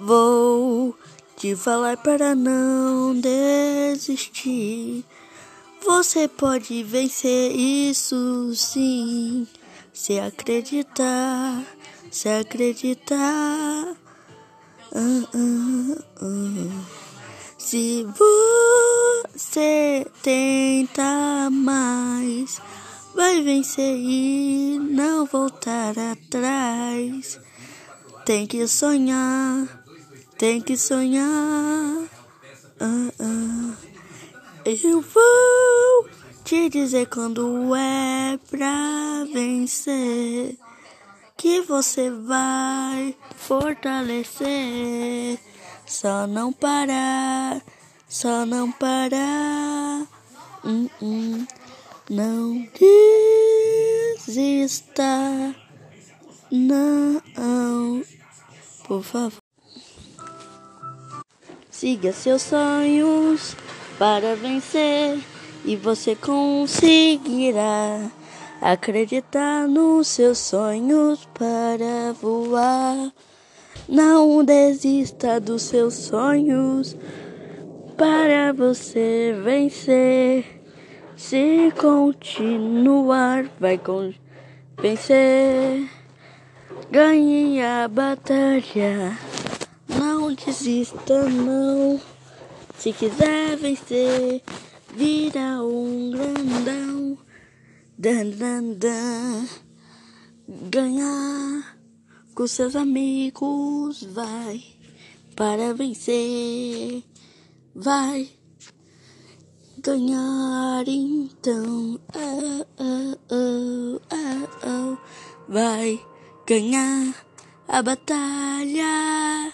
Vou te falar para não desistir. Você pode vencer isso sim, se acreditar, se acreditar. Uh, uh, uh. Se você tenta mais, vai vencer e não voltar atrás. Tem que sonhar, tem que sonhar. Uh, uh. Eu vou te dizer quando é pra vencer que você vai fortalecer. Só não parar, só não parar. Hum, hum. Não desista, não, por favor. Siga seus sonhos para vencer e você conseguirá acreditar nos seus sonhos para voar. Não desista dos seus sonhos para você vencer. Se continuar, vai vencer. Ganhe a batalha. Não desista, não. Se quiser vencer, vira um grandão. Dan, dan, dan. Ganhar com seus amigos, vai para vencer. Vai ganhar então. Oh, oh, oh, oh, Vai ganhar a batalha.